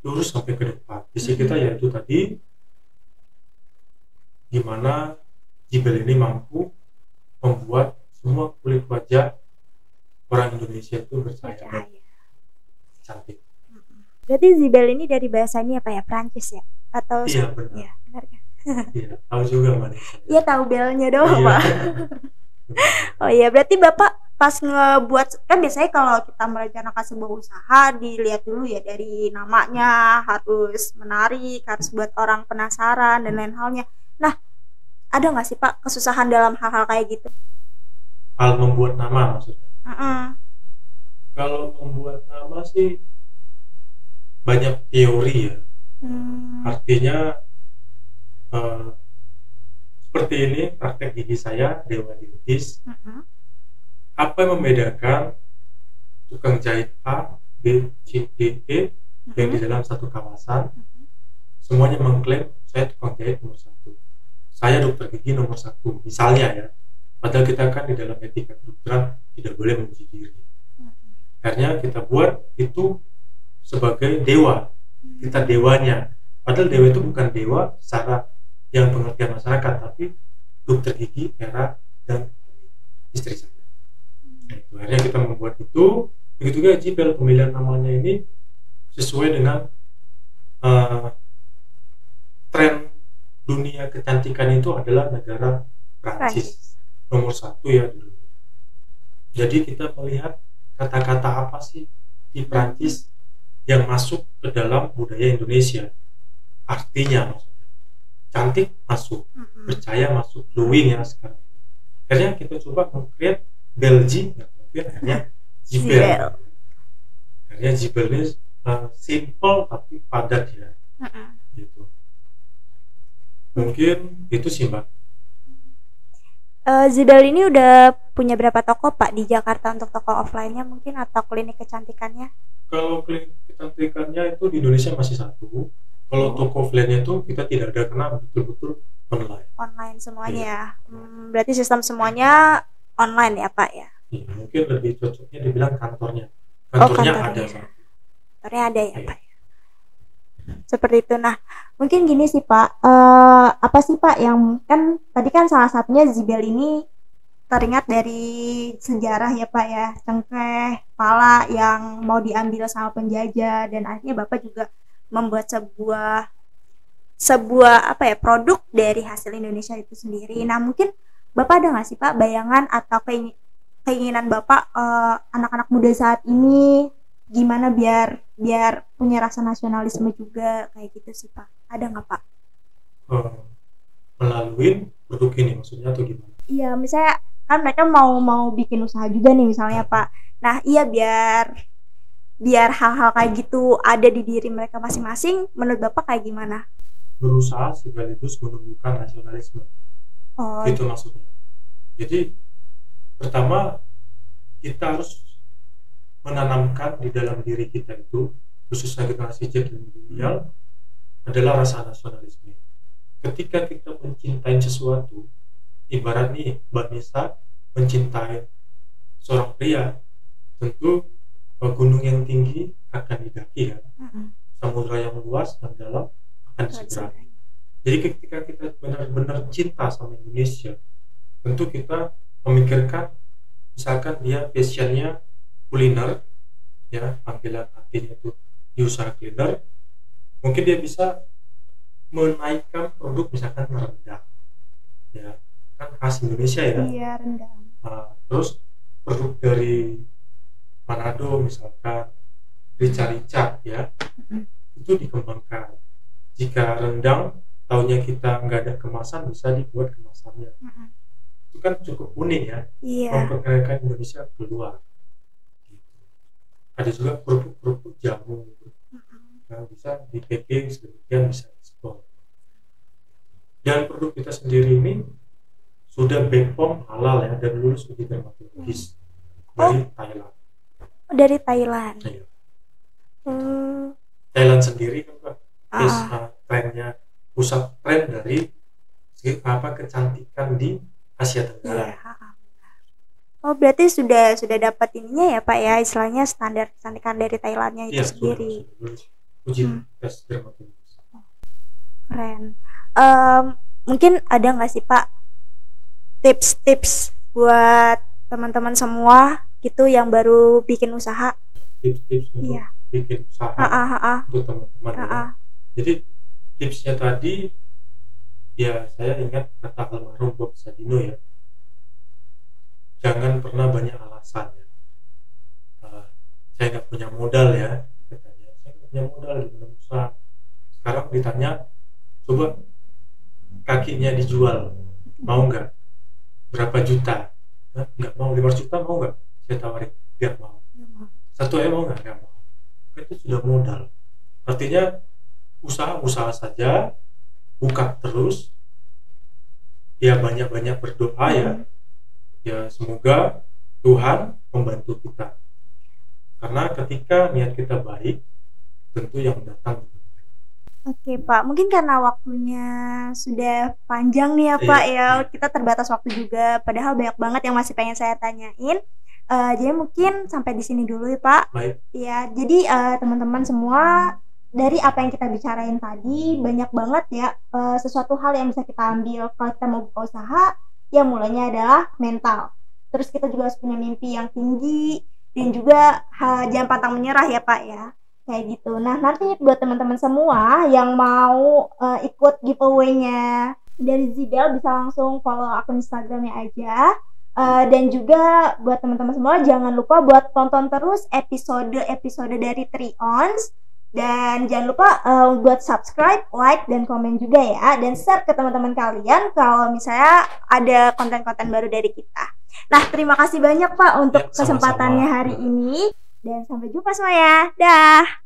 lurus sampai ke depan. Visi kita yaitu tadi gimana Jibel ini mampu membuat semua kulit wajah orang Indonesia itu Bercahaya. cantik Berarti Zibel ini dari bahasa ini apa ya Prancis ya? Atau iya benar Iya, benar kan? iya tahu juga mbak. Iya tahu belnya doang, Iya. Pak. Oh iya, berarti Bapak pas ngebuat kan biasanya kalau kita merencanakan sebuah usaha dilihat dulu ya dari namanya harus menarik, harus buat orang penasaran dan lain halnya. Nah, ada nggak sih Pak kesusahan dalam hal-hal kayak gitu? hal membuat nama maksudnya Mm-mm. kalau membuat nama sih banyak teori ya. Hmm. artinya eh, seperti ini praktek gigi saya Dewa Dentis Mm-mm. apa yang membedakan tukang jahit A B C D E yang di dalam satu kawasan? Semuanya mengklaim saya tukang jahit nomor satu. Saya dokter gigi nomor satu misalnya ya. Padahal kita kan di dalam etika kedokteran tidak boleh memuji diri. Akhirnya kita buat itu sebagai dewa kita dewanya padahal dewa itu bukan dewa secara yang pengertian masyarakat tapi dokter gigi era dan istri saya Nah, itu. akhirnya kita membuat itu begitu juga Jibel pemilihan namanya ini sesuai dengan eh, tren dunia kecantikan itu adalah negara Prancis Prancis. nomor satu ya dulu jadi kita melihat kata-kata apa sih di Prancis yang masuk ke dalam budaya Indonesia. Artinya maksudnya cantik masuk Mm-mm. percaya masuk glowing ya sekarang. Akhirnya kita coba meng-create Belgi nggak mungkin akhirnya Jibel. Akhirnya Jibel ini uh, simple tapi padat ya. Mm-mm. gitu. Mungkin itu sih mbak. Zibel ini udah punya berapa toko Pak di Jakarta untuk toko offline-nya mungkin atau klinik kecantikannya? Kalau klinik kecantikannya itu di Indonesia masih satu kalau toko offline-nya itu kita tidak ada karena betul-betul online Online semuanya ya. Hmm, berarti sistem semuanya online ya Pak ya? Iya, mungkin lebih cocoknya dibilang kantornya Oh, kantornya kantornya. ada Mbak. Kantornya ada ya Iya. Pak? Seperti itu. Nah, mungkin gini sih Pak, Eh, apa sih Pak yang kan tadi kan salah satunya Zibel ini teringat dari sejarah ya Pak ya, cengkeh, pala yang mau diambil sama penjajah dan akhirnya Bapak juga membuat sebuah sebuah apa ya produk dari hasil Indonesia itu sendiri. Nah mungkin Bapak ada nggak sih Pak bayangan atau keing- keinginan Bapak eh, anak-anak muda saat ini gimana biar biar punya rasa nasionalisme juga kayak gitu sih Pak? Ada nggak Pak? Eh, melalui produk ini maksudnya atau gimana Iya, misalnya kan mereka mau mau bikin usaha juga nih misalnya Pak. Nah iya biar biar hal-hal kayak gitu ada di diri mereka masing-masing. Menurut Bapak kayak gimana? berusaha sekaligus menumbuhkan nasionalisme Oh, itu maksudnya jadi pertama kita harus menanamkan di dalam diri kita itu khususnya generasi Z dan milenial adalah rasa nasionalisme ketika kita mencintai sesuatu ibarat nih Mbak Nisa mencintai seorang pria tentu eh, gunung yang tinggi akan didaki kan mm-mm. samudra yang luas dan dalam akan diseberangi jadi ketika kita benar-benar cinta sama Indonesia, tentu kita memikirkan misalkan dia passionnya kuliner, ya panggilan hatinya itu di usaha kuliner, mungkin dia bisa menaikkan produk misalkan rendang, ya kan khas Indonesia ya. Iya rendang. Nah, terus produk dari Manado misalkan rica-rica ya Mm-mm. itu dikembangkan jika rendang taunya kita nggak ada kemasan bisa dibuat kemasannya Mm-mm. itu kan cukup unik ya Iya. memperkenalkan Indonesia keluar gitu. ada juga kerupuk-kerupuk jamu Mm-mm. yang bisa di packing sedemikian bisa ekspor dan produk kita sendiri ini sudah BPOM halal ya dan lulus uji dermatologis dari Thailand Oh, dari Thailand. Iya. Hmm. Thailand sendiri kan Pak, ah, is, uh, trennya pusat tren dari apa kecantikan di Asia. Tenggara. benar. Oh berarti sudah sudah dapat ininya ya Pak ya istilahnya standar kecantikan dari Thailandnya itu sudah, sendiri. sudah uji Hmm. tes dermatologis. Keren. Em, mungkin ada nggak sih Pak tips-tips buat teman-teman semua gitu yang baru bikin usaha? Tips-tips untuk Iya. bikin usaha Ah, ah, ah, ah. untuk teman-teman. Ya. Jadi tipsnya tadi ya saya ingat kata almarhum Bob Sadino ya. Jangan pernah banyak alasan ya. Uh, saya nggak punya modal ya katanya. Saya nggak punya modal gimana usaha. Sekarang ditanya coba kakinya dijual mau nggak berapa juta? Hah, nggak mau. 500 juta mau nggak? Saya tawarin. Biar mau. Satu M mau nggak? Nggak mau. Itu sudah modal. Artinya usaha-usaha saja buka terus. Ya banyak-banyak berdoa ya. Ya semoga Tuhan membantu kita. Karena ketika niat kita baik tentu yang datang. Oke Pak, mungkin karena waktunya sudah panjang nih ya Iya, Pak ya, iya. kita terbatas waktu juga. Padahal banyak banget yang masih pengen saya tanyain. Eh, jadi mungkin sampai di sini dulu ya Pak. baik Ya, jadi eh, teman-teman semua dari apa yang kita bicarain tadi banyak banget ya eh, sesuatu hal yang bisa kita ambil kalau kita mau buka usaha. Ya mulainya adalah mental. Terus kita juga harus punya mimpi yang tinggi dan juga ha, jangan pantang menyerah ya Pak ya kayak gitu. Nah nanti buat teman-teman semua yang mau eh, ikut giveaway-nya dari Zibel bisa langsung follow akun Instagramnya aja. Eh, dan juga buat teman-teman semua jangan lupa buat tonton terus episode-episode dari Trions Dan jangan lupa eh, buat subscribe, like, dan komen juga ya. Dan share ke teman-teman kalian kalau misalnya ada konten-konten baru dari kita. Nah, terima kasih banyak Pak untuk Ya, sama-sama. kesempatannya hari ini. Dan sampai jumpa semuanya. Dah.